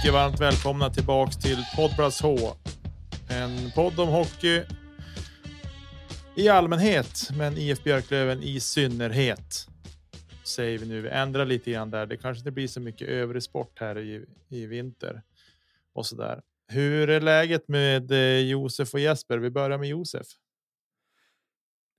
Mycket varmt välkomna tillbaks till Poddplats H. En podd om hockey i allmänhet, men IF Björklöven i synnerhet. Säger vi nu. Vi ändrar lite grann där. Det kanske inte blir så mycket övrig sport här i, i vinter och så där. Hur är läget med eh, Josef och Jesper? Vi börjar med Josef.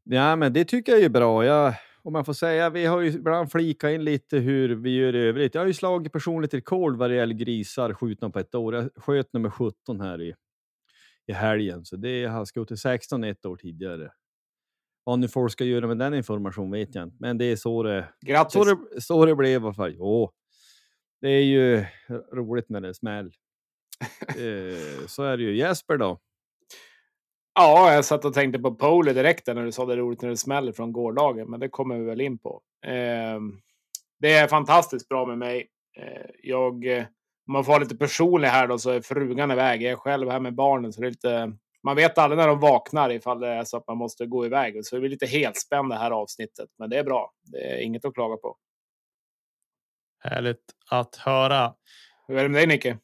Ja, men det tycker jag är bra. Jag, om man får säga, vi har ju ibland flikat in lite hur vi gör i övrigt. Jag har ju slagit personligt rekord vad det gäller grisar skjutna på ett år. Jag sköt nummer 17 här i, i helgen, så det har skjutit 16 ett år tidigare. Vad nu folk ska göra med den informationen vet jag inte, men det är så det, Grattis! så det, så det blev i alla fall. Jo, det är ju roligt när det smäll. eh, så är det ju. Jesper då? Ja, jag satt och tänkte på Poli direkt när du sa det roligt när det smäller från gårdagen, men det kommer vi väl in på. Eh, det är fantastiskt bra med mig. Eh, jag, om man får vara lite personlig här då, så är frugan iväg. Jag är själv här med barnen, så det är lite. Man vet aldrig när de vaknar ifall det är så att man måste gå iväg. Så det blir lite helspänd det här avsnittet, men det är bra. Det är inget att klaga på. Härligt att höra. Hur är det med dig Nicke?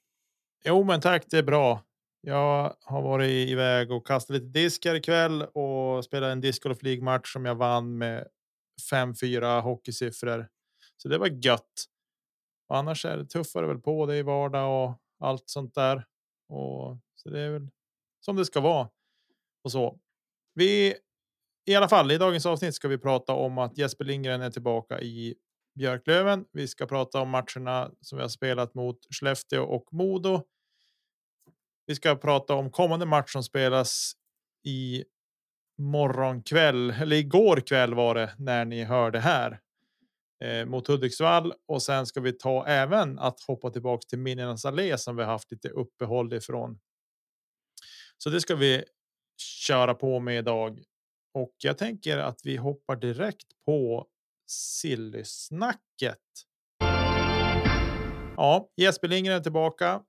Jo, men tack. Det är bra. Jag har varit iväg och kastat lite diskar ikväll och spelat en discgolf League match som jag vann med 5-4 hockeysiffror. Så det var gött. Och annars är det tuffare väl på det i vardag och allt sånt där. Och så det är väl som det ska vara och så. Vi i alla fall i dagens avsnitt ska vi prata om att Jesper Lindgren är tillbaka i Björklöven. Vi ska prata om matcherna som vi har spelat mot Skellefteå och Modo. Vi ska prata om kommande match som spelas i morgon kväll eller igår kväll var det när ni hörde här eh, mot Hudiksvall och sen ska vi ta även att hoppa tillbaka till Minnenas allé som vi haft lite uppehåll ifrån. Så det ska vi köra på med idag och jag tänker att vi hoppar direkt på Sillysnacket. Ja, Jesper Lindgren är tillbaka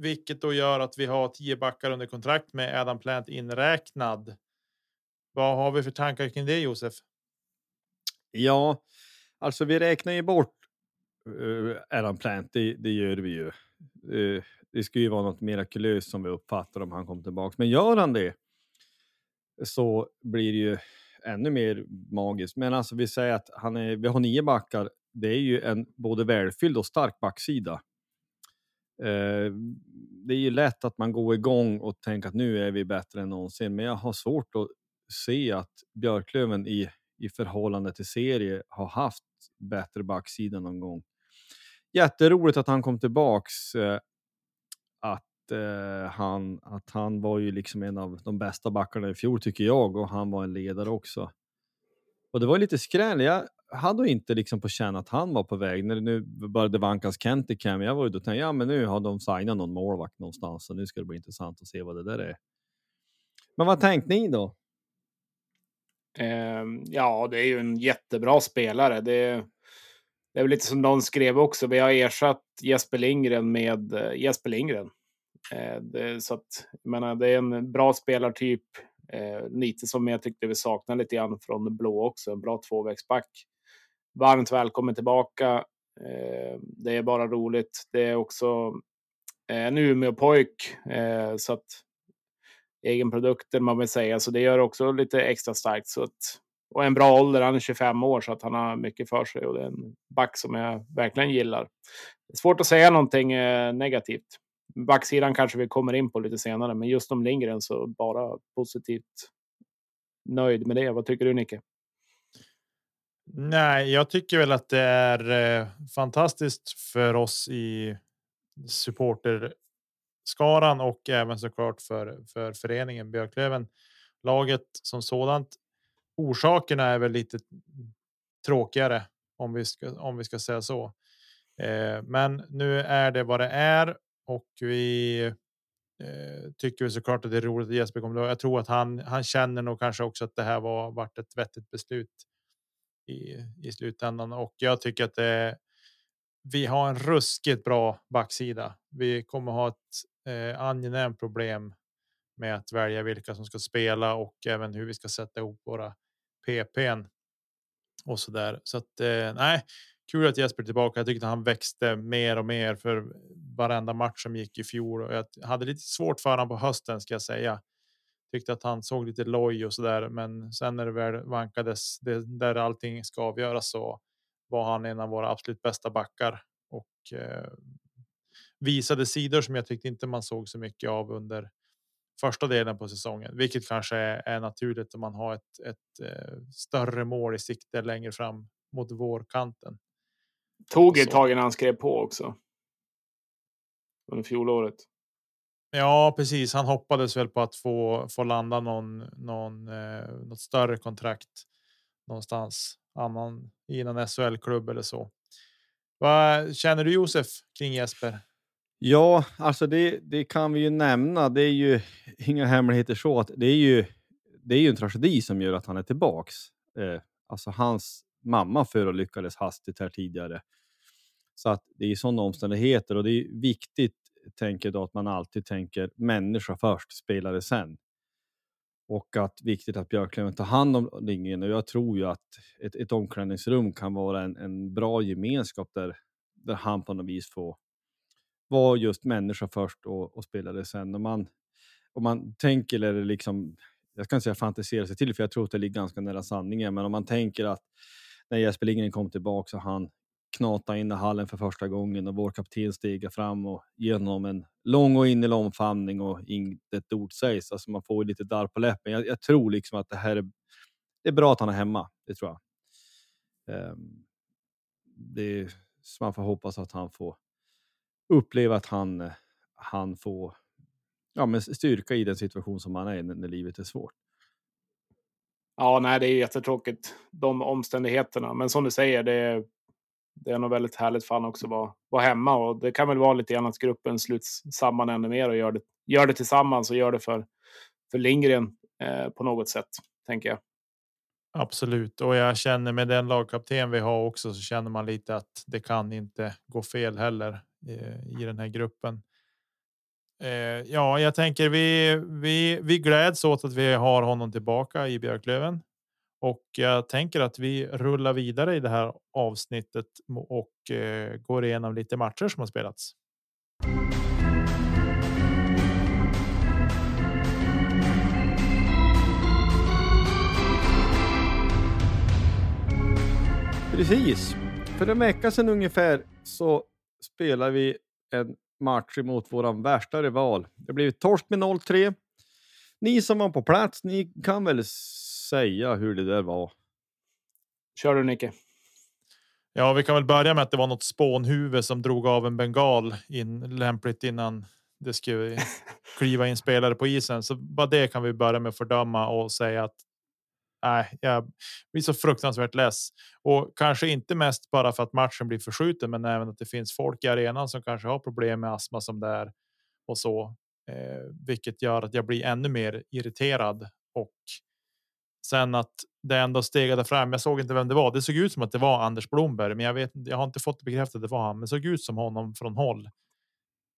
vilket då gör att vi har tio backar under kontrakt med Adam Plant inräknad. Vad har vi för tankar kring det Josef? Ja, alltså vi räknar ju bort uh, Adam Plant, det, det gör vi ju. Uh, det skulle ju vara något mirakulöst som vi uppfattar om han kommer tillbaks. Men gör han det så blir det ju ännu mer magiskt. Men alltså vi säger att han är, vi har nio backar. Det är ju en både välfylld och stark backsida. Eh, det är ju lätt att man går igång och tänker att nu är vi bättre än någonsin, men jag har svårt att se att Björklöven i, i förhållande till serie har haft bättre backsida någon gång. Jätteroligt att han kom tillbaks. Eh, att, eh, han, att han var ju liksom en av de bästa backarna i fjol tycker jag och han var en ledare också. Och det var lite skräll. Jag hade inte liksom på känn att han var på väg. När det nu började vankas Kent i Cam, jag var ju då tänkte ja men nu har de signat någon målvakt någonstans så nu ska det bli intressant att se vad det där är. Men vad tänkte ni då? Eh, ja, det är ju en jättebra spelare. Det, det är väl lite som någon skrev också. Vi har ersatt Jesper Lindgren med uh, Jesper Lindgren. Eh, det, så att, jag menar, det är en bra spelartyp. Eh, lite som jag tyckte vi saknade lite grann från blå också. En bra tvåvägsback. Varmt välkommen tillbaka. Eh, det är bara roligt. Det är också eh, en Umeå-pojk. Eh, så att egenprodukter man vill säga. Så det gör också lite extra starkt. Så att, och en bra ålder, han är 25 år så att han har mycket för sig och det är en back som jag verkligen gillar. Det är svårt att säga någonting eh, negativt. Backsidan kanske vi kommer in på lite senare, men just om Lindgren så bara positivt nöjd med det. Vad tycker du Nicke? Nej, jag tycker väl att det är eh, fantastiskt för oss i supporter skaran och även såklart för, för föreningen Björklöven. Laget som sådant. Orsakerna är väl lite tråkigare om vi ska, om vi ska säga så. Eh, men nu är det vad det är och vi eh, tycker vi såklart att det är roligt att Jesper kommer. Jag tror att han, han känner nog kanske också att det här var varit ett vettigt beslut i, i slutändan och jag tycker att det. Vi har en ruskigt bra backsida. Vi kommer ha ett eh, angenämt problem med att välja vilka som ska spela och även hur vi ska sätta ihop våra PPn. Och så där. Så att eh, nej, kul att Jesper är tillbaka. Jag tyckte han växte mer och mer för varenda match som gick i fjol och jag hade lite svårt för honom på hösten ska jag säga. Tyckte att han såg lite loj och så där, men sen när det väl vankades det, där allting ska avgöras så var han en av våra absolut bästa backar och eh, visade sidor som jag tyckte inte man såg så mycket av under första delen på säsongen, vilket kanske är, är naturligt om man har ett, ett eh, större mål i sikte längre fram mot vårkanten. Tog ett tag innan han skrev på också. Under fjolåret. Ja, precis. Han hoppades väl på att få få landa någon någon eh, något större kontrakt någonstans annan i någon SHL klubb eller så. Vad känner du Josef kring Jesper? Ja, alltså det, det kan vi ju nämna. Det är ju inga hemligheter så att det är ju. Det är ju en tragedi som gör att han är tillbaks. Eh, alltså hans mamma förolyckades hastigt här tidigare. Så att det är sådana omständigheter och det är viktigt, tänker då att man alltid tänker människa först, spelare sen. Och att viktigt att Björklöven tar hand om ringen och jag tror ju att ett, ett omklädningsrum kan vara en, en bra gemenskap där, där han på något vis får vara just människa först och, och spelare sen. Om man, om man tänker, eller liksom, jag ska inte säga fantisera sig till, för jag tror att det ligger ganska nära sanningen, men om man tänker att när Jesper Lindgren kom tillbaka och han knata in i hallen för första gången och vår kapten stiger fram och genom en lång och innerlig omfamning och inte ett ord sägs. Alltså man får lite darr på läppen. Jag, jag, tror liksom att det här är, det är bra att han är hemma. Det tror jag. Um, det är, så man får hoppas att han får uppleva att han, han får ja, men styrka i den situation som han är i när, när livet är svårt. Ja, nej, det är jättetråkigt de omständigheterna. Men som du säger, det är, det är nog väldigt härligt för honom också att vara, vara hemma och det kan väl vara lite grann att gruppen sluts samman ännu mer och gör det, gör det tillsammans och gör det för, för Lindgren eh, på något sätt, tänker jag. Absolut, och jag känner med den lagkapten vi har också så känner man lite att det kan inte gå fel heller i, i den här gruppen. Eh, ja, jag tänker vi, vi, vi gläds åt att vi har honom tillbaka i Björklöven och jag tänker att vi rullar vidare i det här avsnittet och eh, går igenom lite matcher som har spelats. Precis. För en vecka sedan ungefär så spelade vi en match mot vår värsta rival. Det blev torsk med 0-3. Ni som var på plats, ni kan väl säga hur det där var? Kör du Nicke. Ja, vi kan väl börja med att det var något spånhuvud som drog av en bengal in lämpligt innan det skulle kliva in spelare på isen. Så bara det kan vi börja med att fördöma och säga att nej, jag blir så fruktansvärt less och kanske inte mest bara för att matchen blir förskjuten, men även att det finns folk i arenan som kanske har problem med astma som det är och så, eh, vilket gör att jag blir ännu mer irriterad och sen att det ändå stegade fram. Jag såg inte vem det var. Det såg ut som att det var Anders Blomberg, men jag vet Jag har inte fått det bekräftat. att Det var han, men det såg ut som honom från håll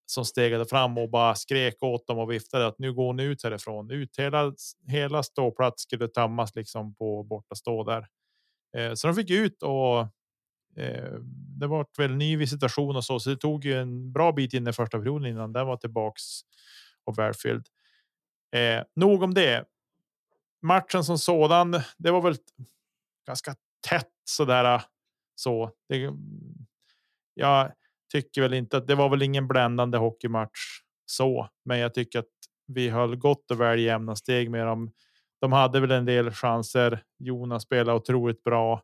som stegade fram och bara skrek åt dem och viftade att nu går ni ut härifrån. Ut hela hela ståplats skulle tömmas liksom på borta stå där. Eh, så de fick ut och eh, det var väl ny visitation och så, så det tog ju en bra bit in i första perioden innan den var tillbaks och välfylld. Eh, nog om det. Matchen som sådan, det var väl ganska tätt så där så. Det, jag tycker väl inte att det var väl ingen bländande hockeymatch så, men jag tycker att vi höll gott och väl jämna steg med dem. De hade väl en del chanser. Jonas spelade otroligt bra,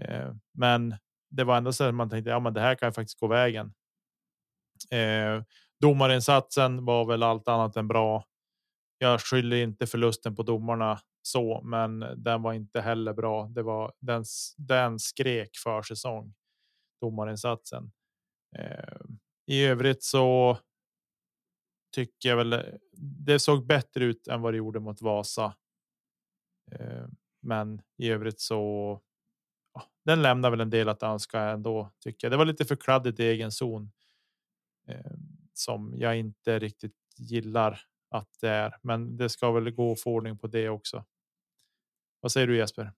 eh, men det var ändå så att man tänkte ja, men det här kan faktiskt gå vägen. Eh, domarinsatsen var väl allt annat än bra. Jag skyller inte förlusten på domarna så, men den var inte heller bra. Det var den. Den skrek för säsong domarinsatsen. Eh, I övrigt så. Tycker jag väl det såg bättre ut än vad det gjorde mot Vasa. Eh, men i övrigt så. Ja, den lämnar väl en del att önska ändå tycker jag. Det var lite för kladdigt i egen zon. Eh, som jag inte riktigt gillar att det är, men det ska väl gå att få ordning på det också. Vad säger du Jesper?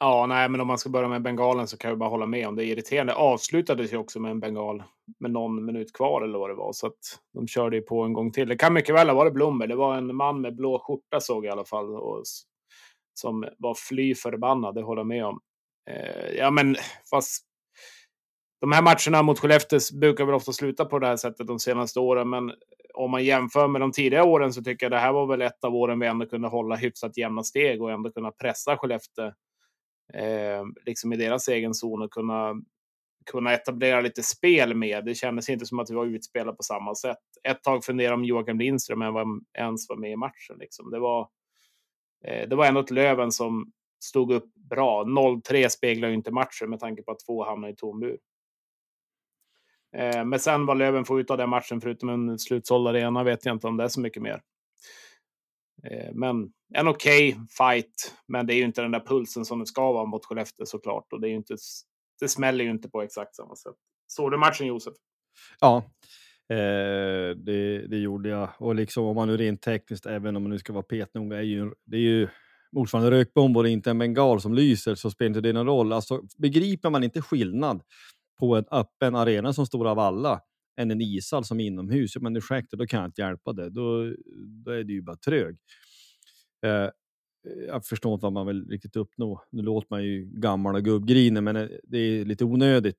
Ja, nej, men om man ska börja med bengalen så kan jag bara hålla med om det. Är irriterande avslutades ju också med en bengal med någon minut kvar eller vad det var, så att de körde ju på en gång till. Det kan mycket väl ha varit blommor. Det var en man med blå skjorta såg jag i alla fall och som var fly förbannad. Det håller jag med om. Eh, ja, men fast de här matcherna mot Skellefteå brukar väl ofta sluta på det här sättet de senaste åren, men om man jämför med de tidigare åren så tycker jag det här var väl ett av åren vi ändå kunde hålla hyfsat jämna steg och ändå kunna pressa Skellefteå eh, liksom i deras egen zon och kunna kunna etablera lite spel med. Det kändes inte som att vi var utspelade på samma sätt. Ett tag funderade om Joakim Lindström ens var med i matchen. Liksom. Det, var, eh, det var ändå ett Löven som stod upp bra. 0-3 speglar ju inte matchen med tanke på att två hamnade i tom bur. Eh, men sen vad Löven får ut av den matchen, förutom en slutsåld arena, vet jag inte om det är så mycket mer. Eh, men en okej okay fight, men det är ju inte den där pulsen som det ska vara mot Skellefteå såklart. Och det, är ju inte, det smäller ju inte på exakt samma sätt. Såg du matchen Josef? Ja, eh, det, det, gjorde jag. Och liksom om man nu rent tekniskt, även om man nu ska vara petnoga, är ju, det är ju motsvarande rökbomb och inte en bengal som lyser så spelar inte det någon roll. Alltså, begriper man inte skillnad på en öppen arena som står av alla än en ishall som är inomhus, men ursäkta, då kan jag inte hjälpa det. Då, då är det ju bara trög. Eh, jag förstår inte vad man vill riktigt uppnå. Nu låter man ju gammal och gubbgrinig, men eh, det är lite onödigt.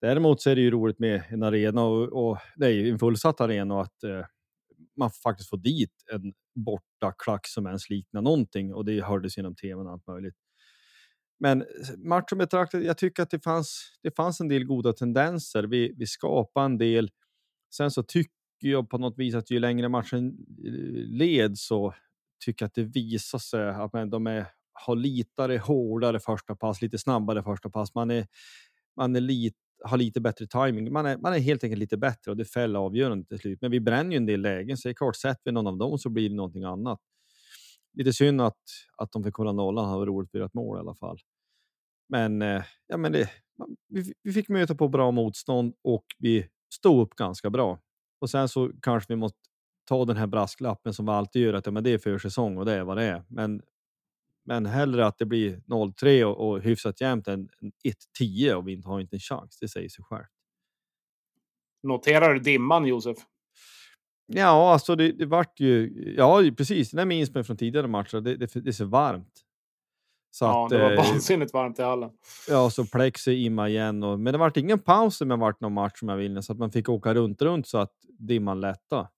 Däremot så är det ju roligt med en arena och, och det är ju en fullsatt arena och att eh, man faktiskt får dit en borta klack som ens liknar någonting och det hördes genom tvn och allt möjligt. Men eh, matchen betraktad, jag tycker att det fanns, det fanns en del goda tendenser. Vi, vi skapade en del. Sen så tycker jag på något vis att ju längre matchen eh, led så tycker jag att det visar sig att man, de är, har litare, hårdare första pass, lite snabbare första pass. Man, är, man är lit, har lite bättre timing. Man är, man är helt enkelt lite bättre och det fäller avgörande till slut. Men vi bränner ju en del lägen, så det är klart, sätter vi någon av dem så blir det någonting annat lite synd att, att de fick hålla nollan. Det var roligt att ett mål i alla fall. Men, eh, ja, men det, vi, vi fick möta på bra motstånd och vi stod upp ganska bra. Och sen så kanske vi måste ta den här brasklappen som vi alltid gör, att ja, men det är försäsong och det är vad det är. Men, men hellre att det blir 0-3 och, och hyfsat jämnt än 1-10 och vi inte har inte en chans. Det säger sig självt. Noterar du dimman, Josef? Ja, alltså det, det vart ju... Ja, precis. Det minns man från tidigare matcher. Det, det, det är så varmt. Så ja, att, det var eh, vansinnigt varmt i hallen. Ja, så plexi imma igen. Och, men det vart ingen paus om det vart någon match som jag vill så att man fick åka runt runt så att dimman lätta.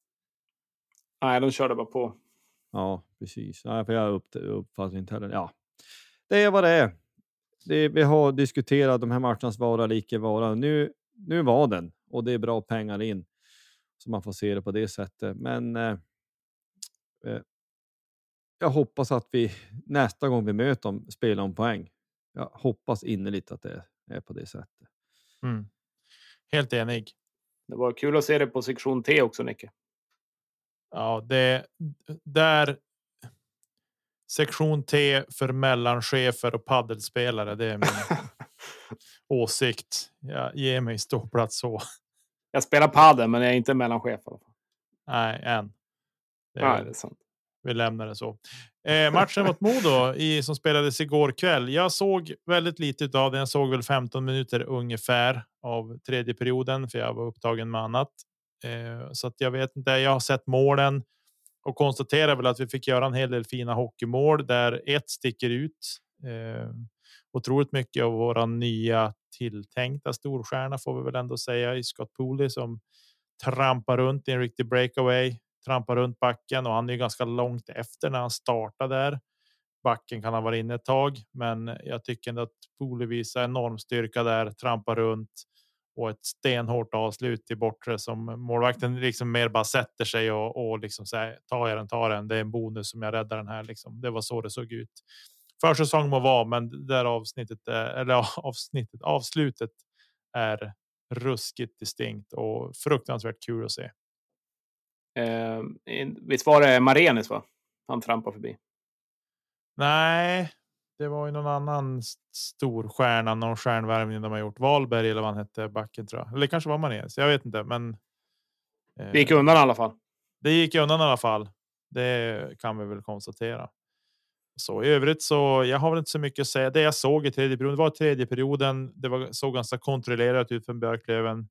Nej, de körde bara på. Ja, precis. Ja, för jag uppfattar inte heller. Ja, det är vad det är. Det, vi har diskuterat de här matchernas vara eller icke vara. Nu, nu var den och det är bra pengar in. Så man får se det på det sättet. Men eh, eh jag hoppas att vi nästa gång vi möter dem spelar om poäng. Jag hoppas innerligt att det är på det sättet. Mm. Helt enig. Det var kul att se det på sektion T också, Nicke. Ja, det där. Sektion T för mellanchefer och paddelspelare. Det är min åsikt. Jag ger mig ståplats så. Jag spelar padel, men jag är inte mellanchef. Nej, än. Det är, Nej, det är sant. Vi lämnar det så. Eh, matchen mot Modo i, som spelades igår kväll. Jag såg väldigt lite av den. Jag såg väl 15 minuter ungefär av tredje perioden för jag var upptagen med annat. Eh, så att jag vet inte. Jag har sett målen och konstaterar väl att vi fick göra en hel del fina hockeymål där ett sticker ut. Eh, otroligt mycket av våra nya tilltänkta storstjärna får vi väl ändå säga i Scott Pooley som trampar runt i en riktig breakaway trampar runt backen och han är ganska långt efter när han startar där. Backen kan ha varit inne ett tag, men jag tycker ändå att Poli visar enorm styrka där, trampar runt och ett stenhårt avslut i bortre som målvakten liksom mer bara sätter sig och, och liksom säger ta jag den, ta den. Det är en bonus som jag räddar den här. Liksom. Det var så det såg ut. Försäsong må vara, men där avsnittet eh, eller avsnittet avslutet är ruskigt distinkt och fruktansvärt kul att se. Eh, visst var det Marenis va? Han trampade förbi. Nej, det var ju någon annan stor stjärna, någon stjärnvärvning de har gjort. Valberg eller vad han hette, backen tror jag. Eller kanske var Marenis. Jag vet inte, men. Eh, det gick undan i alla fall. Det gick undan i alla fall. Det kan vi väl konstatera. Så i övrigt så jag har väl inte så mycket att säga. Det jag såg i tredje perioden var tredje perioden. Det var så ganska kontrollerat ut från Björklöven.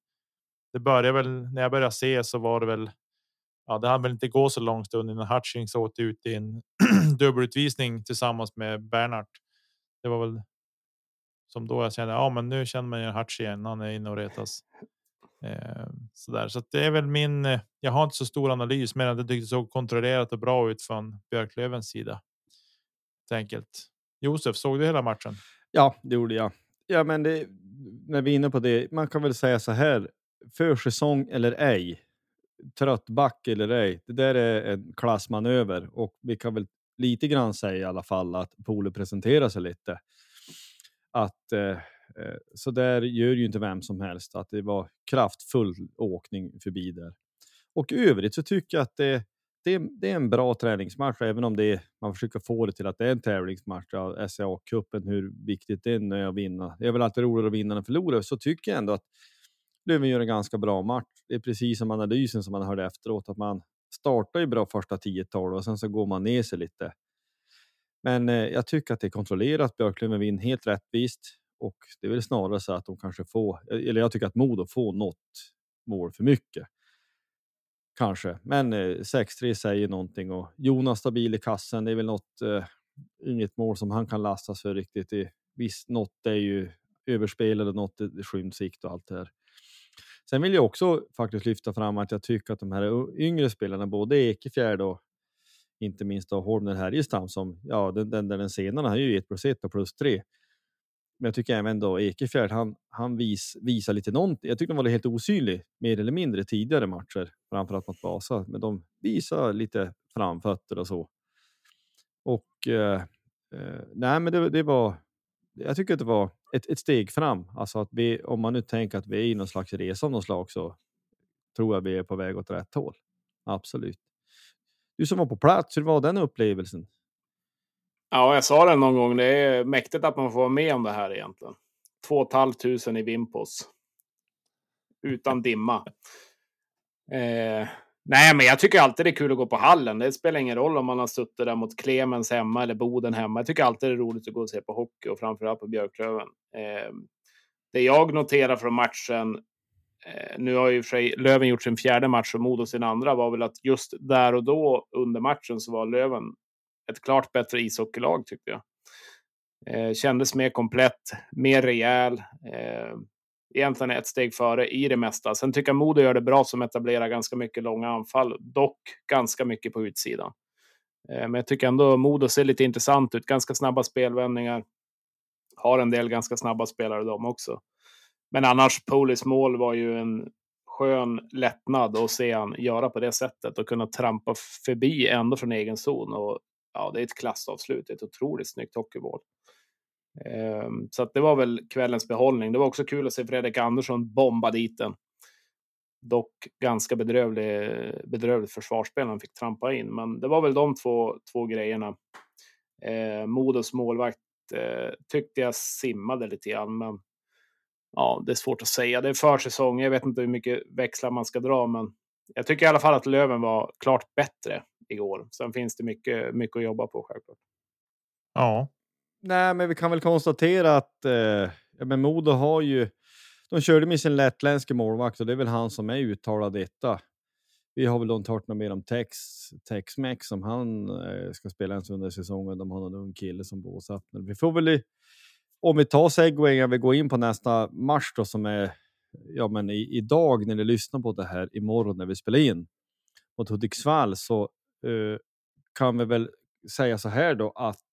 Det började väl när jag började se så var det väl ja, det hann väl inte gå så lång stund innan Hutchings åt ut i en dubbelutvisning tillsammans med Bernhardt. Det var väl. Som då jag kände, ja, men nu känner man ju Hutch igen. Han är inne och retas. Eh, så där. Så det är väl min. Eh, jag har inte så stor analys, men det tyckte såg kontrollerat och bra ut från Björklövens sida. Enkelt. Josef, såg du hela matchen? Ja, det gjorde jag. Ja, men det, när vi är inne på det. Man kan väl säga så här. Försäsong eller ej trött back eller ej, det där är en klassmanöver och vi kan väl lite grann säga i alla fall att Pole presenterar sig lite. Att eh, eh, så där gör ju inte vem som helst, att det var kraftfull åkning förbi där. Och i övrigt så tycker jag att det, det, det är en bra träningsmatch, även om det är, man försöker få det till att det är en tävlingsmatch Ja, SCA-cupen, hur viktigt det är att vinna. Det är väl alltid roligare att vinna än förlora, så tycker jag ändå att Löven gör en ganska bra match. Det är precis som analysen som man hörde efteråt, att man startar ju bra första 10-12 och sen så går man ner sig lite. Men eh, jag tycker att det är kontrollerat. Björklöven vinner helt rättvist och det är väl snarare så att de kanske får, eh, eller jag tycker att Modo får något mål för mycket. Kanske, men eh, 6-3 säger någonting och Jonas stabil i kassen. Det är väl något, eh, inget mål som han kan lastas för riktigt. Det, visst, något är ju överspelade, något är skymsikt och allt det här. Sen vill jag också faktiskt lyfta fram att jag tycker att de här yngre spelarna, både Ekefjärd och inte minst Holmner Härjestam som ja, den, den, den senare har ju 1 plus 1 och plus 3. Men jag tycker även då Ekefjärd, han, han vis, visar lite någonting. Jag tycker de var helt osynlig mer eller mindre tidigare matcher, framförallt mot Vasa, men de visar lite framfötter och så. Och eh, eh nej, men det, det var. Jag tycker att det var ett, ett steg fram. Alltså att vi, om man nu tänker att vi är i någon slags resa av något slag så tror jag vi är på väg åt rätt håll. Absolut. Du som var på plats, hur var den upplevelsen? Ja, jag sa det någon gång. Det är mäktigt att man får vara med om det här egentligen. Två och halvt tusen i Vimpos. Utan dimma. Eh, Nej, men jag tycker alltid det är kul att gå på hallen. Det spelar ingen roll om man har suttit där mot Clemens hemma eller Boden hemma. Jag tycker alltid det är roligt att gå och se på hockey och framförallt på Björklöven. Eh, det jag noterar från matchen, eh, nu har ju för sig Löven gjort sin fjärde match och Modo sin andra, var väl att just där och då under matchen så var Löven ett klart bättre ishockeylag tyckte jag. Eh, kändes mer komplett, mer rejäl. Eh, egentligen ett steg före i det mesta. Sen tycker jag Modo gör det bra som etablerar ganska mycket långa anfall, dock ganska mycket på utsidan. Eh, men jag tycker ändå Modo ser lite intressant ut, ganska snabba spelvändningar. Har en del ganska snabba spelare de också. Men annars, Polis mål var ju en skön lättnad att se han göra på det sättet och kunna trampa förbi ändå från egen zon. Och ja, det är ett klassavslut, ett otroligt snyggt hockeymål. Ehm, så att det var väl kvällens behållning. Det var också kul att se Fredrik Andersson bomba dit den. Dock ganska bedrövlig, bedrövligt försvarsspel han fick trampa in, men det var väl de två, två grejerna. Eh, Modos målvakt eh, tyckte jag simmade lite grann, men ja, det är svårt att säga. Det är försäsong. Jag vet inte hur mycket växlar man ska dra, men jag tycker i alla fall att Löven var klart bättre igår. Sen finns det mycket, mycket att jobba på självklart. Ja. Nej, men vi kan väl konstatera att eh, ja, men Modo har ju. De körde med sin lettländske målvakt och det är väl han som är uttalad detta. Vi har väl inte hört något mer om Tex, Tex-Mex som han eh, ska spela ens under säsongen. De har någon ung kille som bosatt. Vi får väl, om vi tar segwayen, vi går in på nästa match då som är ja, men i, idag när ni lyssnar på det här, imorgon när vi spelar in mot Hudiksvall så eh, kan vi väl säga så här då att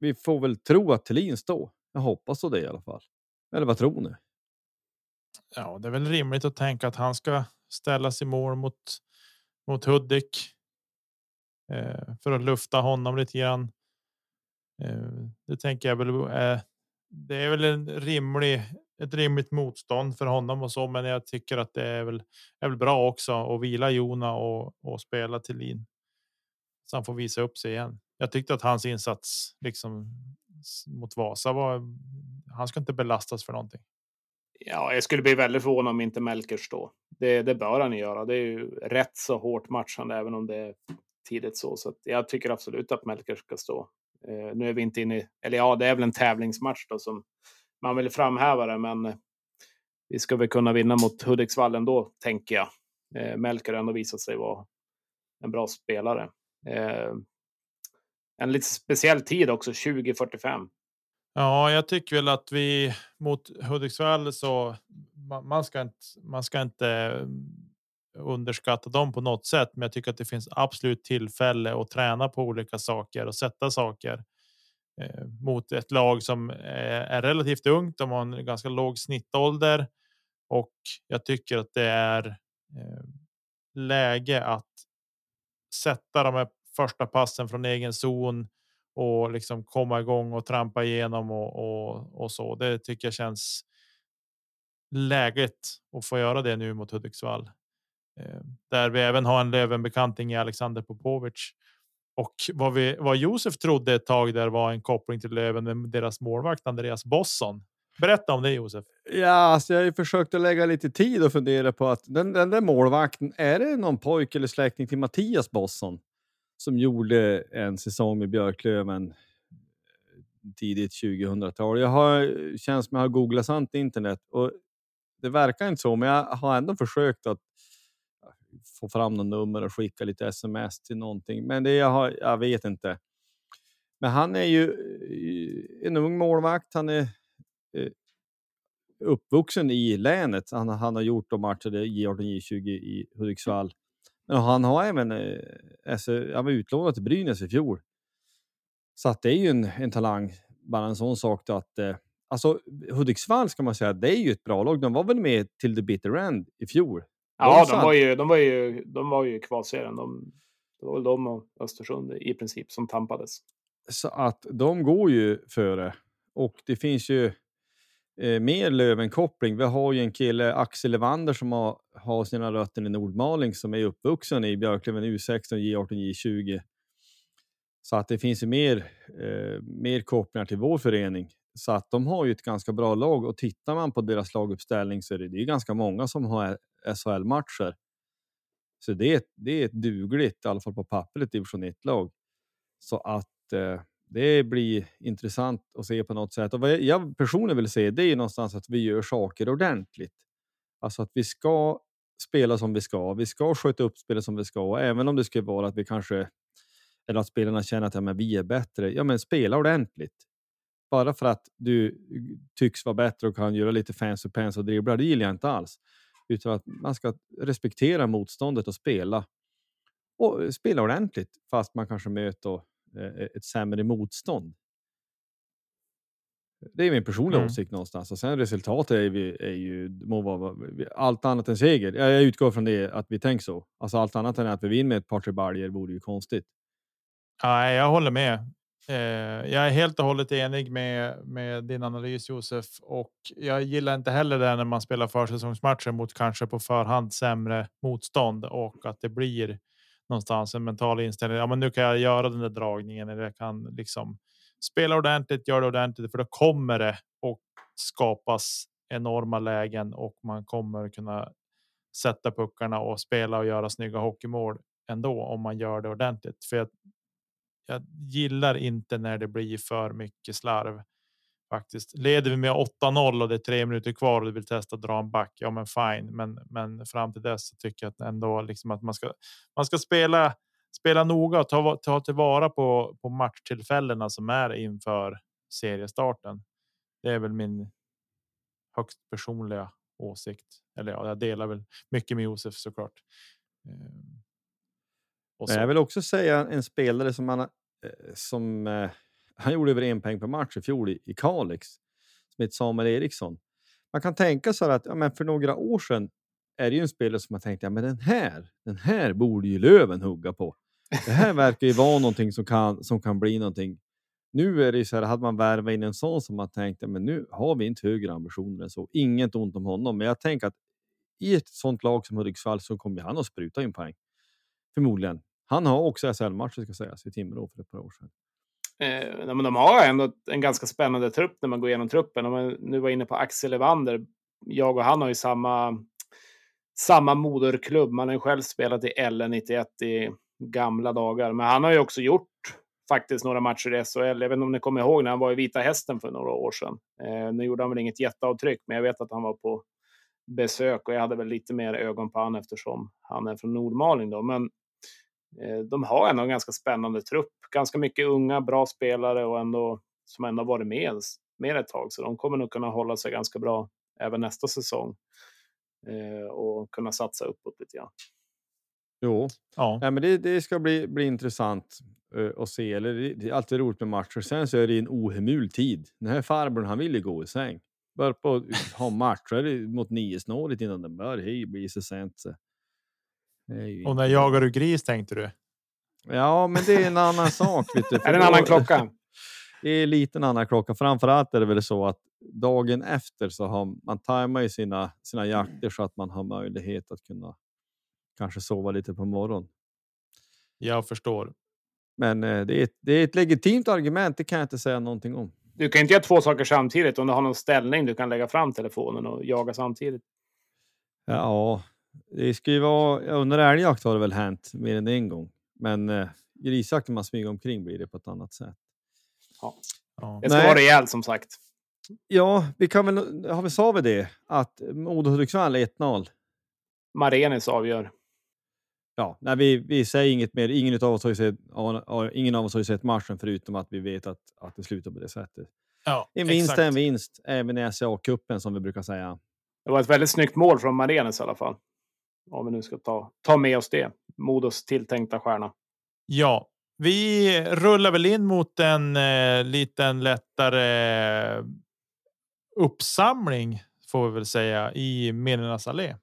vi får väl tro att Thelin står. Jag hoppas så det i alla fall. Eller vad tror ni? Ja, det är väl rimligt att tänka att han ska ställas i mål mot mot Hudik. Eh, för att lufta honom lite grann. Eh, det tänker jag väl. Eh, det är väl en rimlig ett rimligt motstånd för honom och så, men jag tycker att det är väl är väl bra också att vila Jona och, och spela till så han får visa upp sig igen. Jag tyckte att hans insats liksom mot Vasa var. Han ska inte belastas för någonting. Ja, jag skulle bli väldigt förvånad om inte Melker då. Det, det bör han göra. Det är ju rätt så hårt matchande, även om det är tidigt så. Så jag tycker absolut att Melker ska stå. Eh, nu är vi inte inne i, eller ja, det är väl en tävlingsmatch då som man vill framhäva det, men eh, vi ska väl kunna vinna mot Hudiksvall ändå, tänker jag. Eh, Melker har ändå visat sig vara en bra spelare. Eh, en lite speciell tid också, 2045. Ja, jag tycker väl att vi mot Hudiksvall så man ska inte. Man ska inte eh, underskatta dem på något sätt, men jag tycker att det finns absolut tillfälle att träna på olika saker och sätta saker eh, mot ett lag som är, är relativt ungt. De har en ganska låg snittålder och jag tycker att det är eh, läge att sätta de här första passen från egen zon och liksom komma igång och trampa igenom och, och, och så. Det tycker jag känns läget att få göra det nu mot Hudiksvall. Eh, där vi även har en Lövenbekanting i Alexander Popovic. Och vad vi vad Josef trodde ett tag där var en koppling till Löven med deras målvakt Andreas Bosson. Berätta om det Josef. Ja, alltså jag har ju försökt att lägga lite tid och fundera på att den, den där målvakten, är det någon pojke eller släkting till Mattias Bosson? som gjorde en säsong med Björklöven tidigt 2000-tal. Jag har känns som jag har googlat sant internet och det verkar inte så, men jag har ändå försökt att få fram något nummer och skicka lite sms till någonting. Men det jag har, jag vet inte. Men han är ju eh, en ung målvakt. Han är uppvuxen i länet. Han, han har gjort de matcher J18 J20 i Hudiksvall men han har även eh, alltså, han var utlånad till Brynäs i fjol. Så att det är ju en, en talang. Bara en sån sak att eh, alltså Hudiksvall ska man säga, det är ju ett bra lag. De var väl med till the bitter end i fjol. Ja, de, var ju, de var ju, de var ju i kvalserien. De, det var väl de och Östersund i princip som tampades. Så att de går ju före och det finns ju eh, mer Lövenkoppling. Vi har ju en kille, Axel Levander, som har, har sina rötter i Nordmaling som är uppvuxen i Björklöven U16, J18, J20. Så att det finns ju mer, eh, mer kopplingar till vår förening. Så att de har ju ett ganska bra lag och tittar man på deras laguppställning så är det, det är ganska många som har SHL-matcher. Så det är, det är ett dugligt, i alla fall på pappret, division 1-lag. Så att eh, det blir intressant att se på något sätt. Och vad jag personligen vill se det är någonstans att vi gör saker ordentligt. Alltså att vi ska spela som vi ska. Vi ska sköta upp spelet som vi ska, även om det skulle vara att vi kanske eller att spelarna känner att ja, men vi är bättre. Ja, men spela ordentligt. Bara för att du tycks vara bättre och kan göra lite fancy pants och dribbla, det gillar jag inte alls. Utan att man ska respektera motståndet och spela. Och spela ordentligt, fast man kanske möter ett sämre motstånd. Det är min personliga mm. åsikt någonstans. Och sen resultatet är, vi, är ju må vara allt annat än seger. Jag utgår från det att vi tänker så. Alltså allt annat än att vi vinner med ett par tre baljor vore ju konstigt. Ja, jag håller med. Eh, jag är helt och hållet enig med med din analys Josef och jag gillar inte heller det när man spelar försäsongsmatcher mot kanske på förhand sämre motstånd och att det blir någonstans en mental inställning. Ja, men nu kan jag göra den där dragningen eller jag kan liksom spela ordentligt, göra det ordentligt, för då kommer det och skapas enorma lägen och man kommer kunna sätta puckarna och spela och göra snygga hockeymål ändå om man gör det ordentligt. För jag, jag gillar inte när det blir för mycket slarv. Faktiskt leder vi med 8-0 och det är tre minuter kvar och du vill testa dra en back. Ja, men fine, men men fram till dess så tycker jag att ändå liksom att man ska. Man ska spela spela noga och ta, ta tillvara på på matchtillfällena som är inför seriestarten. Det är väl min. Högst personliga åsikt. Eller ja, jag delar väl mycket med Josef såklart. Ehm. Så. Jag vill också säga en spelare som man som eh, han gjorde över en poäng per match i fjol i, i Kalix som heter Samuel Eriksson. Man kan tänka sig att ja, men för några år sedan är det ju en spelare som man tänkte ja, men den här. Den här borde ju Löven hugga på. Det här verkar ju vara någonting som kan som kan bli någonting. Nu är det så här, hade man värvat in en sån som man tänkte, men nu har vi inte högre ambitioner än så. Inget ont om honom, men jag tänker att i ett sånt lag som Hudiksvall så kommer han att spruta in poäng. Förmodligen. Han har också SHL-matcher ska sägas i Timrå för ett par år sedan. Eh, men de har ändå en ganska spännande trupp när man går igenom truppen. Om man nu var inne på Axel Evander. Jag och han har ju samma, samma moderklubb. Man har ju själv spelat i LN 91 i gamla dagar. Men han har ju också gjort faktiskt några matcher i SHL. Jag vet inte om ni kommer ihåg när han var i Vita Hästen för några år sedan. Eh, nu gjorde han väl inget jätteavtryck, men jag vet att han var på besök och jag hade väl lite mer ögon på han eftersom han är från Nordmaling då. Men de har ändå en ganska spännande trupp. Ganska mycket unga, bra spelare och ändå som ändå varit med, med ett tag. Så de kommer nog kunna hålla sig ganska bra även nästa säsong eh, och kunna satsa uppåt lite grann. Jo, ja. ja men det, det ska bli, bli intressant uh, att se. Eller, det är alltid roligt med matcher. Sen så är det en ohemul tid. Den här farbrorn han vill ju gå i säng. Bör på ha matcher mot nio snåret innan den bör. Hej, blir så sent. Så. Och när jagar du gris tänkte du? Ja, men det är en annan sak. Vet du, är det en annan klocka? Det är lite en annan klocka. Framförallt är det väl så att dagen efter så har man tajmar sina, sina jakter så att man har möjlighet att kunna kanske sova lite på morgonen. Jag förstår. Men eh, det, är ett, det är ett legitimt argument. Det kan jag inte säga någonting om. Du kan inte göra två saker samtidigt. Om du har någon ställning du kan lägga fram telefonen och jaga samtidigt. Ja, det ska ju vara, under älgjakt har det väl hänt mer än en gång. Men eh, grisjakt när man smyger omkring blir det på ett annat sätt. Ja. Ja. Det ska Nej. vara rejält som sagt. Ja, vi kan väl, har vi sa vi det? Att Modo Hudiksvall 1-0. Marenis avgör. Ja, nej, vi, vi säger inget mer. Ingen av oss har ju sett, ingen av oss har ju sett matchen förutom att vi vet att, att det slutar på det sättet. Ja, en vinst exakt. är en vinst, även i SCA-cupen som vi brukar säga. Det var ett väldigt snyggt mål från Marenis i alla fall. Om vi nu ska ta, ta med oss det. Modos tilltänkta stjärna. Ja, vi rullar väl in mot en eh, liten lättare uppsamling får vi väl säga i Minnenas allé.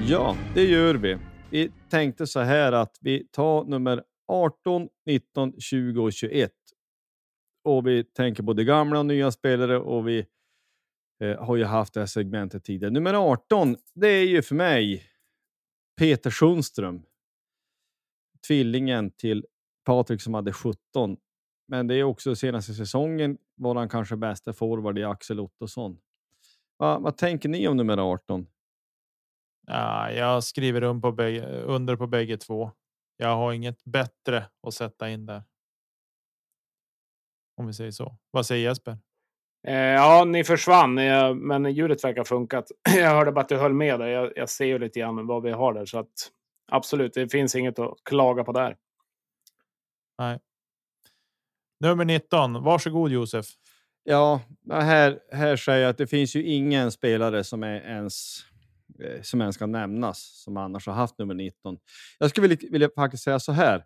Ja, det gör vi. Vi tänkte så här att vi tar nummer 18, 19, 20 och 21. Och vi tänker både gamla och nya spelare och vi eh, har ju haft det här segmentet tidigare. Nummer 18, det är ju för mig Peter Sundström. Tvillingen till Patrik som hade 17. Men det är också senaste säsongen var han kanske bästa forward i Axel Ottosson. Va, vad tänker ni om nummer 18? Ja, jag skriver på bägge, under på bägge två. Jag har inget bättre att sätta in där. Om vi säger så. Vad säger Jesper? Eh, ja, ni försvann, men ljudet verkar funkat. Jag hörde bara att du höll med där. Jag, jag ser ju lite grann vad vi har där, så att absolut, det finns inget att klaga på där. Nej. Nummer 19. Varsågod Josef. Ja, här, här säger jag att det finns ju ingen spelare som är ens Eh, Eh, som ens ska nämnas, som annars har haft nummer 19. Jag skulle vilja, vilja faktiskt säga så här,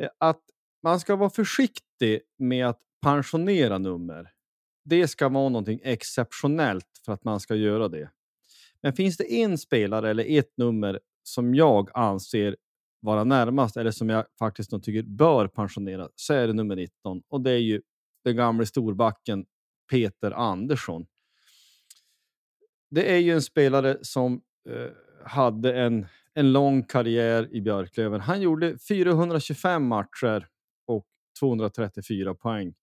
eh, att man ska vara försiktig med att pensionera nummer. det ska vara någonting exceptionellt för att man ska göra det. Men finns det en spelare eller ett nummer som jag anser vara närmast eller som jag faktiskt tycker bör pensionera så är det nummer 19 och det är ju den gamle storbacken Peter Andersson. Det är ju en spelare som eh, hade en, en lång karriär i Björklöven. Han gjorde 425 matcher och 234 poäng.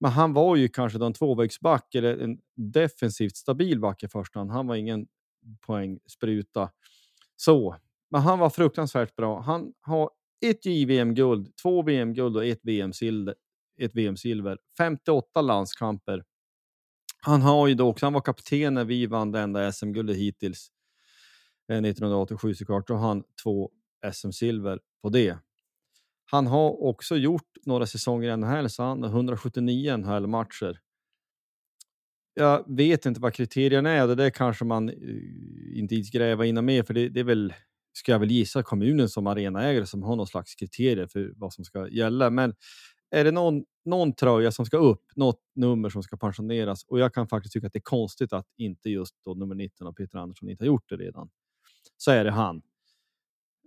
Men han var ju kanske en tvåvägsback eller en defensivt stabil back i första hand. Han var ingen poängspruta. Så, men han var fruktansvärt bra. Han har ett JVM-guld, två VM-guld och ett VM-silver. Ett VM-silver, 58 landskamper. Han har ju då också, han var kapten när vi vann det enda SM-guldet hittills. 1987 eh, såklart, och han två SM-silver på det. Han har också gjort några säsonger i NHL, så han har 179 NHL-matcher. Jag vet inte vad kriterierna är, det där kanske man eh, inte ska gräva in mer, för det, det, är väl, ska jag väl gissa, kommunen som arenaägare som har någon slags kriterier för vad som ska gälla. Men är det någon, någon tröja som ska upp, något nummer som ska pensioneras och jag kan faktiskt tycka att det är konstigt att inte just då nummer 19 och Peter Andersson inte har gjort det redan. Så är det han.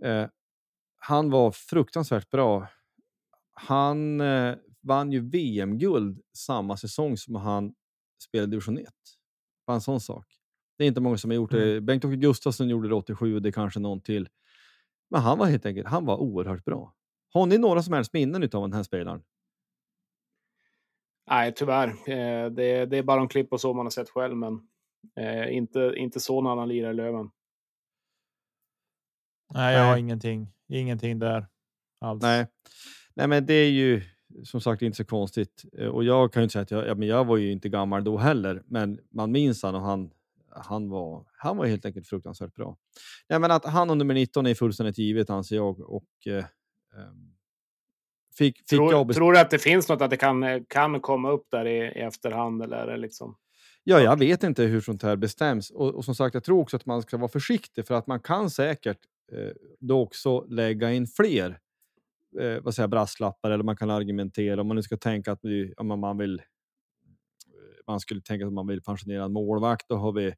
Eh, han var fruktansvärt bra. Han eh, vann ju VM-guld samma säsong som han spelade division 1. Bara en sån sak. Det är inte många som har gjort det. Mm. Bengt-Åke Gustafsson gjorde det 87 och det är kanske någon till. Men han var helt enkelt han var oerhört bra. Har ni några som helst minnen av den här spelaren? Nej, tyvärr. Eh, det, det, är bara en klipp och så man har sett själv, men eh, inte, inte så när han lirar i Löven. Nej, jag har ingenting, ingenting där alls. Nej. Nej, men det är ju som sagt inte så konstigt. Eh, och jag kan ju inte säga att jag, ja, men jag var ju inte gammal då heller, men man minns han och han, han, var, han var helt enkelt fruktansvärt bra. Nej, men att han och nummer 19 är fullständigt givet anser jag. Och, eh, ehm, fick, fick tror, jag tror du att det finns något att det kan, kan komma upp där i, i efterhand? Eller liksom? Ja, jag vet inte hur sånt här bestäms. Och, och, som sagt, jag tror också att man ska vara försiktig för att man kan säkert eh, då också lägga in fler eh, vad säger, brasklappar eller man kan argumentera om man nu ska tänka att vi, om man vill eh, man skulle tänka att man vill pensionera en målvakt. Då har vi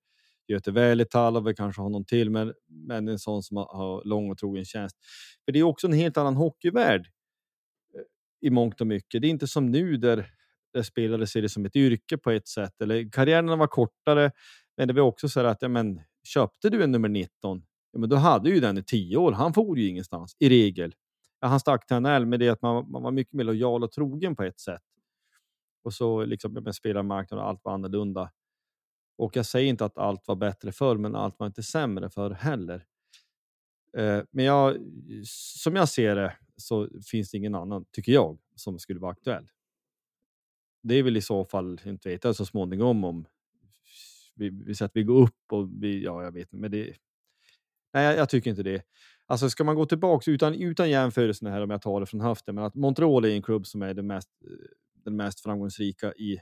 Göte Välitalo, vi kanske har någon till, men, men en sån som har lång och trogen tjänst. För det är också en helt annan hockeyvärld i mångt och mycket. Det är inte som nu där, där spelare ser det som liksom ett yrke på ett sätt. Eller karriärerna var kortare, men det var också så att ja, men, köpte du en nummer 19, ja, men då hade ju den i tio år. Han for ju ingenstans i regel ja, han stack till NHL med det att man, man var mycket mer lojal och trogen på ett sätt. Och så liksom med spelarmarknaden och allt var annorlunda. Och jag säger inte att allt var bättre förr, men allt var inte sämre förr heller. Eh, men jag, som jag ser det så finns det ingen annan, tycker jag, som skulle vara aktuell. Det är väl i så fall, inte veta så småningom om vi, vi säger att vi går upp och vi, ja, jag vet inte, men det. Nej, jag, jag tycker inte det. Alltså ska man gå tillbaka utan, utan jämförelsen här om jag tar det från höften, men att Montreal är en klubb som är den mest, den mest framgångsrika i,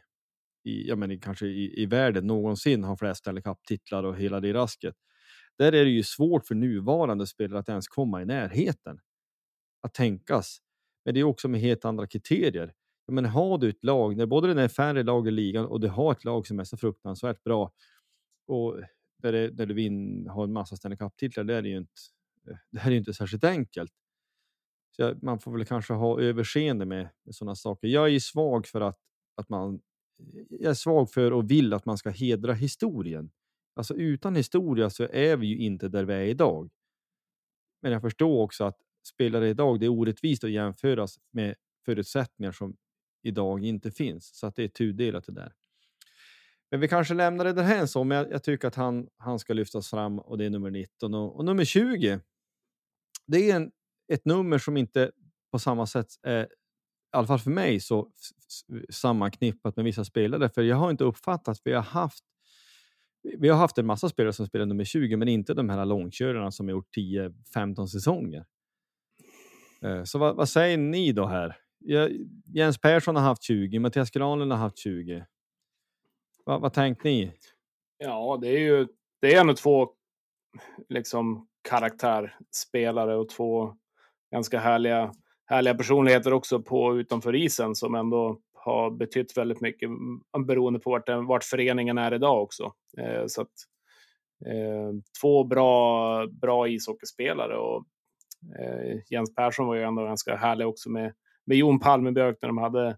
i, ja, men kanske i, i världen någonsin, har flest Stanley Cup-titlar och hela det rasket. Där är det ju svårt för nuvarande spelare att ens komma i närheten. Att tänkas. Men det är också med helt andra kriterier. Men har du ett lag, när både det är färre lag i ligan och du har ett lag som är så fruktansvärt bra och där, det, där du vin, har en massa Stanley Cup-titlar, det är ju inte det här är inte särskilt enkelt. Så man får väl kanske ha överseende med, med sådana saker. Jag är svag för att, att man jag är svag för och vill att man ska hedra historien. Alltså utan historia så är vi ju inte där vi är idag. Men jag förstår också att spelare idag, det är orättvist att jämföras med förutsättningar som idag inte finns. Så att det är tudelat det där. Men vi kanske lämnar det därhän så, men jag, jag, tycker att han, han ska lyftas fram och det är nummer 19 och, och nummer 20 det är en, ett nummer som inte på samma sätt är, i alla fall för mig, så sammanknippat med vissa spelare. För jag har inte uppfattat att vi har haft vi har haft en massa spelare som spelar nummer 20, men inte de här långkörarna som har gjort 10-15 säsonger. Eh, så vad, vad, säger ni då här? Jens Persson har haft 20, Mattias Granlund har haft 20. Vad, vad tänkte ni? Ja, det är ju det är ändå två liksom karaktärspelare och två ganska härliga, härliga personligheter också på utanför isen som ändå har betytt väldigt mycket mm, beroende på vart, vart föreningen är idag också. Eh, så att, eh, två bra, bra ishockeyspelare och Eh, Jens Persson var ju ändå ganska härlig också med, med Jon Palmebjörk när de hade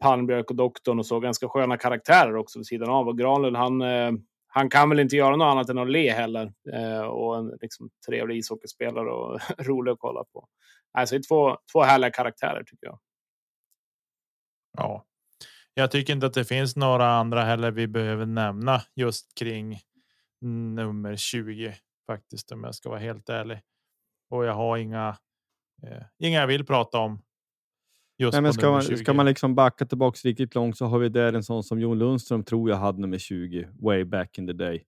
Palmbjörk och doktorn och så ganska sköna karaktärer också vid sidan av. Och Granlund, han, eh, han kan väl inte göra något annat än att le heller. Eh, och en liksom, trevlig ishockeyspelare och rolig att kolla på. Alltså, det är två, två härliga karaktärer tycker jag. Ja, jag tycker inte att det finns några andra heller vi behöver nämna just kring nummer 20 faktiskt om jag ska vara helt ärlig. Och jag har inga, eh, inga jag vill prata om. Just Nej, men ska, man, ska man liksom backa tillbaks riktigt långt så har vi där en sån som Jon Lundström tror jag hade nummer 20 way back in the day.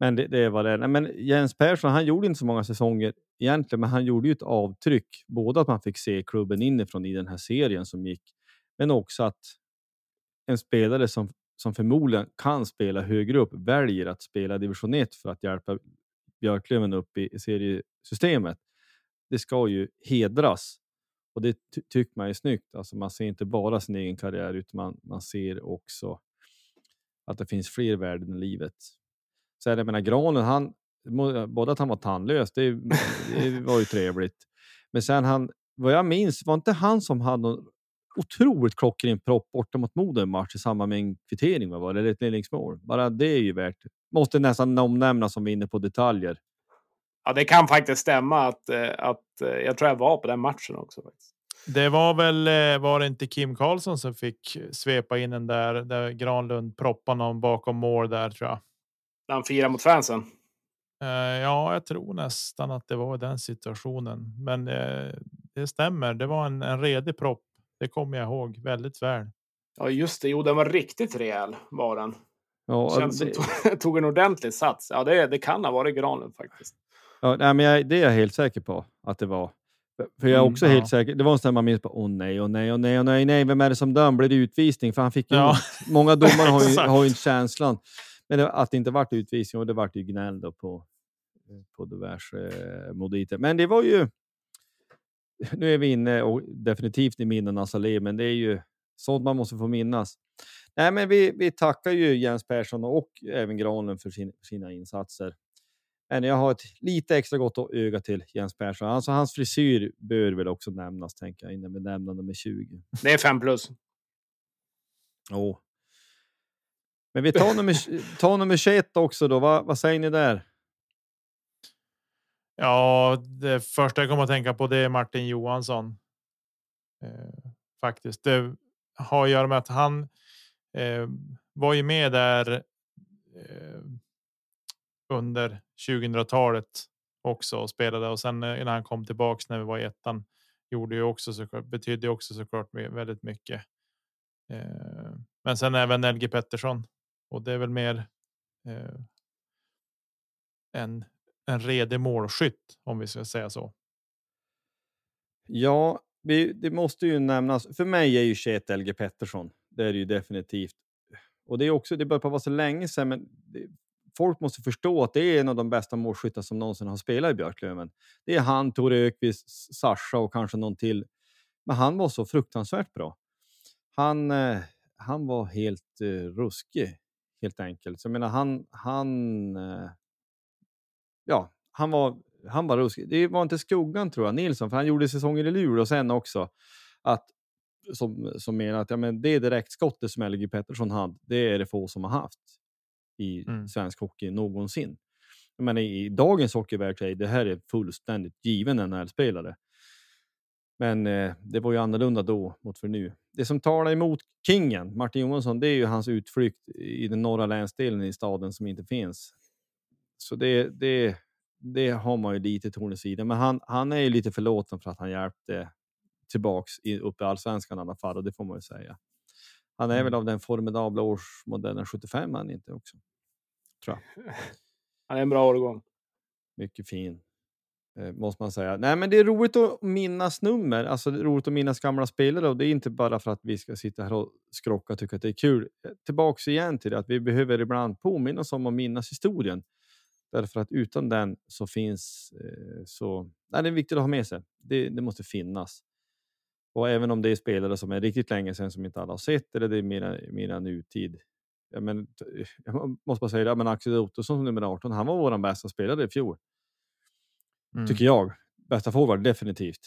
Men det, det var det. Nej, men Jens Persson, han gjorde inte så många säsonger egentligen, men han gjorde ju ett avtryck. Både att man fick se klubben inifrån i den här serien som gick, men också att en spelare som, som förmodligen kan spela högre upp väljer att spela division 1 för att hjälpa Björklöven upp i, seriesystemet. Det ska ju hedras och det ty tycker man är snyggt. Alltså man ser inte bara sin egen karriär utan man, man ser också att det finns fler värden i livet. Så jag menar Granen, han, både att han var tandlös, det, det var ju trevligt. Men sen han, vad jag minns, var inte han som hade någon otroligt klockren propp borta mot Modo match i samband med en kvittering, vad var det? Eller ett ledningsmål. Bara det är ju värt. Måste nästan omnämnas som vi är inne på detaljer. Ja, det kan faktiskt stämma att, eh, att eh, jag tror jag var på den matchen också. Faktiskt. Det var väl, eh, var det inte Kim Karlsson som fick svepa in den där, där Granlund proppade någon bakom mål där tror jag. När han firade mot fansen? Ja, jag tror nästan att det var den situationen. Men det stämmer. Det var en, en redig propp. Det kommer jag ihåg väldigt väl. Ja, just det. Jo, den var riktigt rejäl var den. Ja, Känns det... som tog en ordentlig sats. Ja, det, det kan ha varit Granlund faktiskt. Ja, nej, men jag, det är jag helt säker på att det var. För jag är mm, också mm, helt ja. säker. Det var en sån man minns på. Åh nej, åh nej, åh nej, åh nej, nej, vem är det som döm? Blir det utvisning? För han fick ju ja. Många domare har ju, har ju inte känslan. Men det, att det inte vart utvisning och det vart ju gnäll då på, på diverse eh, moditer. Men det var ju. Nu är vi inne och definitivt i minnenas allé, men det är ju sånt man måste få minnas. Nej, men vi, vi tackar ju Jens Persson och även Granen för, sin, för sina insatser. Men jag har ett lite extra gott öga till Jens Persson. Alltså hans frisyr bör väl också nämnas, tänker jag, innan vi nämner nummer 20. Det är fem plus. Oh. Men vi tar nummer, tar nummer 21 också då. Va, vad säger ni där? Ja, det första jag kommer att tänka på det är Martin Johansson. Eh, faktiskt. Det har att göra med att han Eh, var ju med där eh, under 2000-talet också och spelade och sen eh, när han kom tillbaks när vi var i ettan gjorde ju också såklart betydde också såklart väldigt mycket. Eh, men sen även LG Pettersson och det är väl mer. Eh, en en redig målskytt om vi ska säga så. Ja, vi, det måste ju nämnas. För mig är ju 21 LG Pettersson. Det är det ju definitivt. Och det är också. Det börjar på vara så länge sedan, men det, folk måste förstå att det är en av de bästa målskyttar som någonsin har spelat i Björklöven. Det är han, Tore Ökvist, Sascha och kanske någon till. Men han var så fruktansvärt bra. Han, eh, han var helt eh, ruskig, helt enkelt. Så jag menar, han, han, eh, ja, han var, han var ruskig. Det var inte skuggan tror jag, Nilsson, för han gjorde säsonger i Luleå sen också. Att, som, som menar att ja, men det direktskottet som LG Pettersson hade, det är det få som har haft i mm. svensk hockey någonsin. Men i, i dagens hockeyvärld är det här är fullständigt given NHL-spelare. Men eh, det var ju annorlunda då mot för nu. Det som talar emot kingen, Martin Johansson, det är ju hans utflykt i den norra länsdelen i staden som inte finns. Så det, det, det har man ju lite torn i sidan. Men han, han är ju lite förlåten för att han hjälpte tillbaks i, upp i allsvenskan i alla fall och det får man ju säga. Han är mm. väl av den formidabla årsmodellen 75 han inte också tror jag. Han är en bra årgång. Mycket fin. Eh, måste man säga. Nej, men det är roligt att minnas nummer. Alltså, roligt att minnas gamla spelare och det är inte bara för att vi ska sitta här och skrocka och tycka att det är kul. Eh, tillbaks igen till det att vi behöver ibland påminna oss om att minnas historien. Därför att utan den så finns eh, så. Nej, det är viktigt att ha med sig. Det, det måste finnas. Och även om det är spelare som är riktigt länge sedan som inte alla har sett eller det är mera, mera nutid. Ja, men, jag måste bara säga det, men Axel Ottosson som nummer 18, han var vår bästa spelare i fjol. Mm. Tycker jag. Bästa forward definitivt.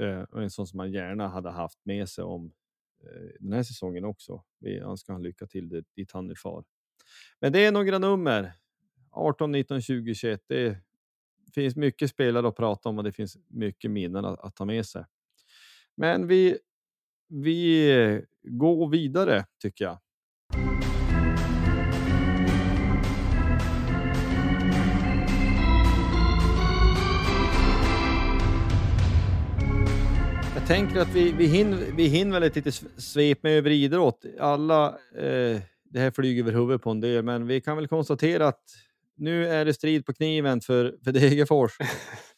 Eh, och en sån som man gärna hade haft med sig om eh, den här säsongen också. Vi önskar han lycka till det, dit han är far. Men det är några nummer. 18, 19, 20, 21. Det finns mycket spelare att prata om och det finns mycket minnen att, att ta med sig. Men vi, vi går vidare tycker jag. Jag tänker att vi, vi, hinner, vi hinner väl ett litet svep med över idrott. Alla, eh, det här flyger över huvudet på en del, men vi kan väl konstatera att nu är det strid på kniven för, för Degerfors.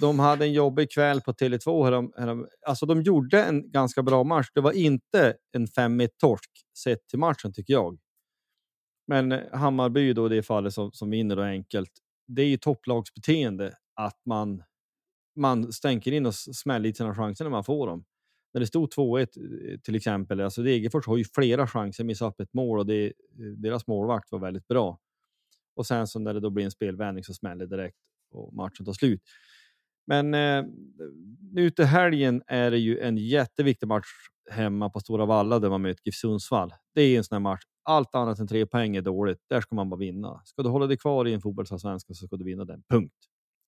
De hade en jobbig kväll på Tele2. Härom, härom, alltså de gjorde en ganska bra match. Det var inte en 5-1 torsk sett till matchen tycker jag. Men eh, Hammarby då i det fallet som, som vinner då enkelt. Det är ju topplagsbeteende att man man stänker in och smäller i sina chanser när man får dem. När det stod 2-1 eh, till exempel, alltså Degerfors har ju flera chanser, missar upp ett mål och det, eh, deras målvakt var väldigt bra. Och sen så när det då blir en spelvändning så smäller det direkt och matchen tar slut. Men eh, nu till helgen är det ju en jätteviktig match hemma på Stora Valla där man möter GIF Sundsvall. Det är en sån här match. Allt annat än tre poäng är dåligt. Där ska man bara vinna. Ska du hålla dig kvar i en fotbollsallsvenska så ska du vinna den. Punkt.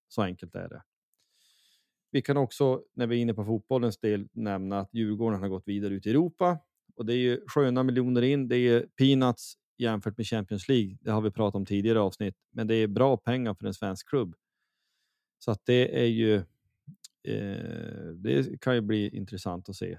Så enkelt är det. Vi kan också, när vi är inne på fotbollens del, nämna att Djurgården har gått vidare ut i Europa. Och det är ju sköna miljoner in. Det är peanuts jämfört med Champions League. Det har vi pratat om tidigare avsnitt, men det är bra pengar för en svensk klubb. Så att det är ju. Eh, det kan ju bli intressant att se.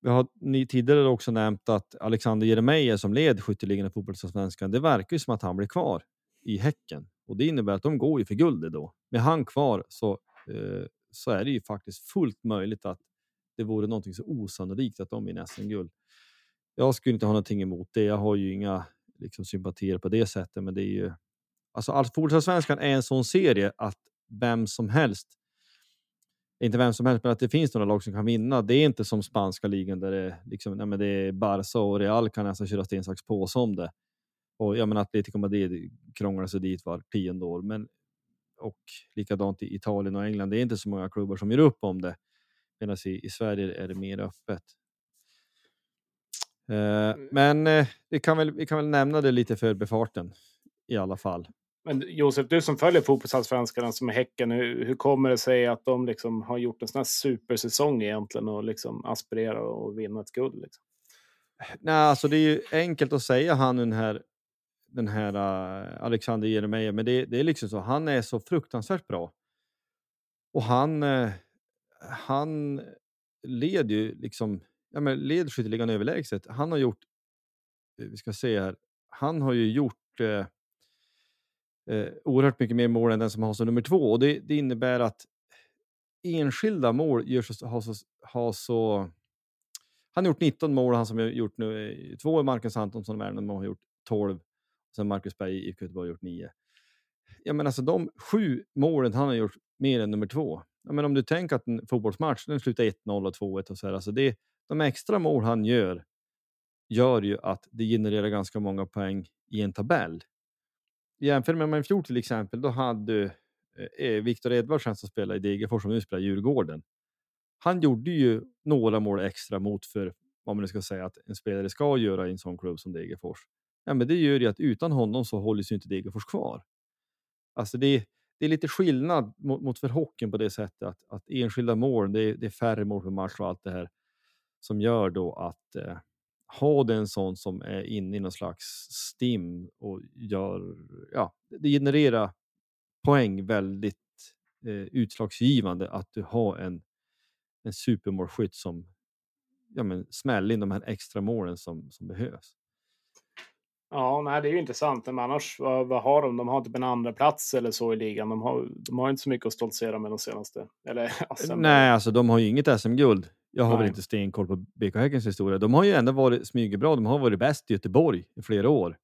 Vi har ni tidigare också nämnt att Alexander Jeremejeff som led skytteligan i fotbollsallsvenskan, det verkar ju som att han blir kvar i Häcken och det innebär att de går ju för guldet då. Med han kvar så Eh, så är det ju faktiskt fullt möjligt att det vore någonting så osannolikt att de vinner SM-guld. Jag skulle inte ha någonting emot det. Jag har ju inga liksom, sympatier på det sättet, men det är ju alltså allt fotbollsallsvenskan är en sån serie att vem som helst inte vem som helst, men att det finns några lag som kan vinna. Det är inte som spanska ligan där det, liksom, nej, men det är Barca och Real kan nästan köra sten, sax, påse om det. Och jag menar Atletico Madrid krånglar sig dit var tionde år, men och likadant i Italien och England. Det är inte så många klubbar som gör upp om det. Medan i, i Sverige är det mer öppet. Eh, mm. men eh, vi, kan väl, vi kan väl nämna det lite för befarten i alla fall. Men Josef, du som följer fotbollsallsvenskan som är Häcken, hur, hur kommer det sig att de liksom har gjort en sån här supersäsong egentligen och liksom aspirerar och vinna ett guld? Liksom? Nej, alltså det är ju enkelt att säga han den här den här uh, Alexander Jeremejeff, men det, det, är liksom så, han är så fruktansvärt bra. Och han, uh, han leder ju liksom, ja men led skytteligan överlägset. Han har gjort, eh, vi ska se här, han har ju gjort uh, eh, oerhört mycket mer mål än den som har som nummer två och det, det innebär att enskilda mål gör så, har, så, har så han har gjort 19 mål, han som har gjort nu, eh, två är Marcus Antonsson och Värnamo har gjort 12 Sen Marcus Berg i Göteborg har gjort 9. Ja, men alltså de sju målen han har gjort mer än nummer två. Ja, men om du tänker att en fotbollsmatch den slutar 1-0 och 2-1 och så här, alltså det, de extra mål han gör gör ju att det genererar ganska många poäng i en tabell. Jämför med i fjol till exempel, då hade du eh, eh Viktor Edvardsen som spelade i Degerfors som nu spelar i Djurgården. Han gjorde ju några mål extra mot för vad man nu ska säga att en spelare ska göra i en sån klubb som Degerfors ja, men det gör ju att utan honom så håller sig inte Degerfors kvar. Alltså det, det är lite skillnad mot, mot för hockeyn på det sättet att, att enskilda mål, det är, det är färre mål per match och allt det här som gör då att eh, ha den sån som är inne i någon slags stim och gör, ja, det genererar poäng väldigt eh, utslagsgivande att du har en, en supermålskytt som ja, men smäller in de här extra målen som, som behövs. Ja, nej, det är ju intressant. Men annars, vad, vad, har de? De har typ en andra plats eller så i ligan. De har, de har inte så mycket att stoltsera med de senaste. Eller, alltså, nej, alltså de har ju inget SM-guld. Jag har nej. väl inte stenkoll på BK Häckens historia. De har ju ändå varit smygbra. De har varit bäst i Göteborg i flera år.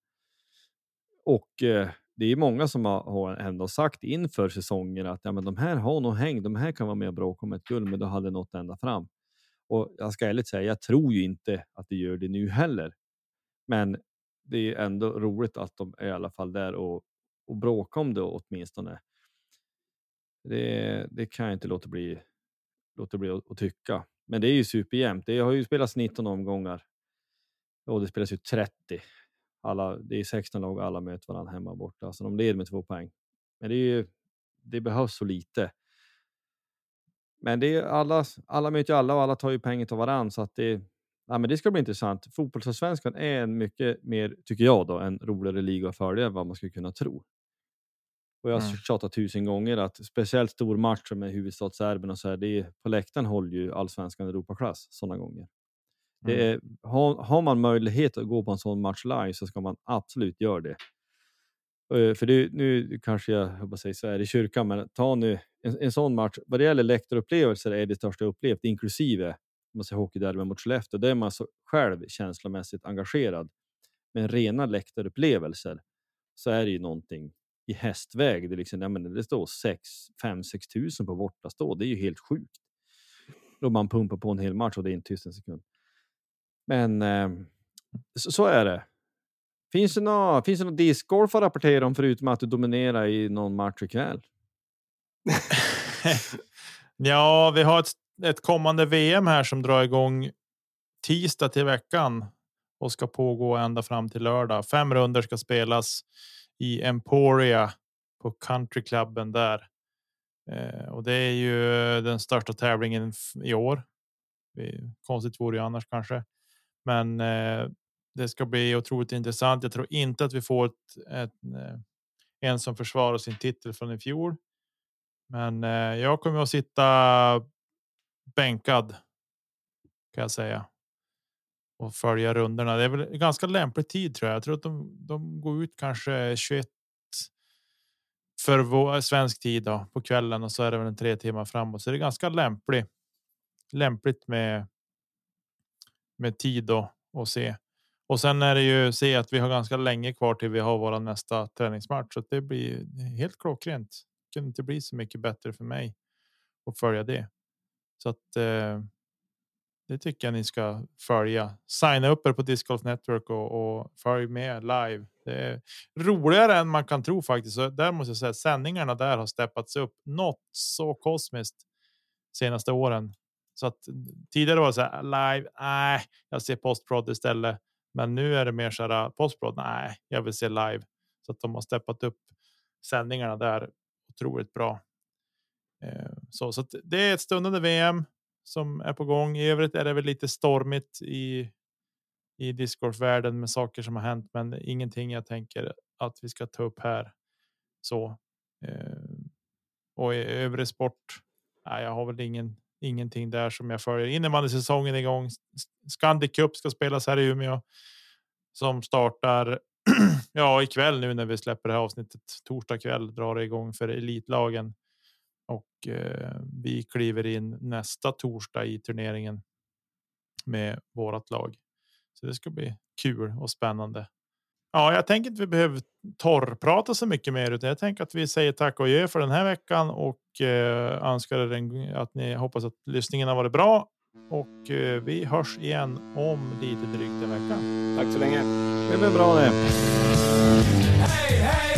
Och eh, det är många som har, har ändå sagt inför säsongen att ja, men de här har nog häng. De här kan vara med och bråka om ett guld, men då hade nått ända fram. Och jag ska ärligt säga, jag tror ju inte att det gör det nu heller. Men det är ändå roligt att de är i alla fall där och, och bråkar om det åtminstone. Det, det kan jag inte låta bli, låta bli att, att tycka. Men det är ju superjämnt. Det har ju spelats 19 omgångar och det spelas ju 30. Alla, det är 16 lag alla möter varandra hemma och borta, så de leder med två poäng. Men det, är ju, det behövs så lite. Men det är alla, alla möter ju alla och alla tar ju pengar av varandra så att det, ja, men det ska bli intressant. Fotbollsallsvenskan är en mycket mer, tycker jag, då, en roligare liga att följa än vad man skulle kunna tro. Och jag har mm. tjatat tusen gånger att speciellt stormatcher med huvudstadsserben och så här, det är, på läktaren håller ju allsvenskan Europaklass sådana gånger. Det mm. är, har, har, man möjlighet att gå på en sån match live så ska man absolut göra det. Uh, för det, nu kanske jag, jag bara säger så här i kyrkan, men ta nu en, en sån match. Vad det gäller läktarupplevelser är det största upplevt, inklusive man säger hockeyderby mot Skellefteå. Där är man så själv känslomässigt engagerad. Men rena läktarupplevelser så är det ju någonting i hästväg. Det, liksom, ja, men det står 5-6 tusen på bortastå. Det är ju helt sjukt. Då man pumpar på en hel match och det är inte tyst en sekund. Men eh, så, så, är det. Finns det något, finns det någon discgolf att rapportera om förutom att du dominerar i någon match ikväll? ja, vi har ett, ett kommande VM här som drar igång tisdag till veckan och ska pågå ända fram till lördag. Fem runder ska spelas i Emporia på countryklubben där. Eh, och det är ju eh, den största tävlingen i år. Konstigt vore det annars kanske. Men eh, det ska bli otroligt intressant. Jag tror inte att vi får ett, ett, eh, en som försvarar sin titel från i fjol. Men eh, jag kommer att sitta bänkad. Kan jag säga. Och följa rundorna. Det är väl ganska lämplig tid tror jag. Jag tror att de, de går ut kanske 21. För vår, eh, svensk tid då, på kvällen och så är det väl en tre timmar framåt. Så det är ganska lämpligt. Lämpligt med med tid då och se. Och sen är det ju se att vi har ganska länge kvar till vi har vår nästa träningsmatch så det blir helt klockrent. Det kunde inte bli så mycket bättre för mig att följa det. Så att eh, det tycker jag ni ska följa. Signa upp er på Disc Golf Network och, och följ med live. Det är roligare än man kan tro faktiskt. Så där måste jag säga att sändningarna där har steppats upp något så kosmiskt senaste åren. Så att mm, tidigare var det så här live. Nej, jag ser postprod istället. Men nu är det mer så här postprod. Nej, jag vill se live så att de har steppat upp sändningarna där otroligt bra. Eh, så, så det är ett stundande VM som är på gång. I övrigt är det väl lite stormigt i i discgolfvärlden med saker som har hänt, men ingenting jag tänker att vi ska ta upp här. Så. Eh, och i övrig sport. Nej, jag har väl ingen ingenting där som jag följer. Innebandysäsongen igång. Scandic Cup ska spelas här i Umeå som startar ja, ikväll nu när vi släpper det här avsnittet. Torsdag kväll drar det igång för elitlagen och eh, vi kliver in nästa torsdag i turneringen med vårat lag. Så det ska bli kul och spännande. Ja, jag tänker inte vi behöver torrprata så mycket mer, utan jag tänker att vi säger tack och adjö för den här veckan och eh, önskar er att ni hoppas att lyssningen har varit bra. Och eh, vi hörs igen om lite drygt en vecka. Tack så länge. Det blir bra det. Hej, hej!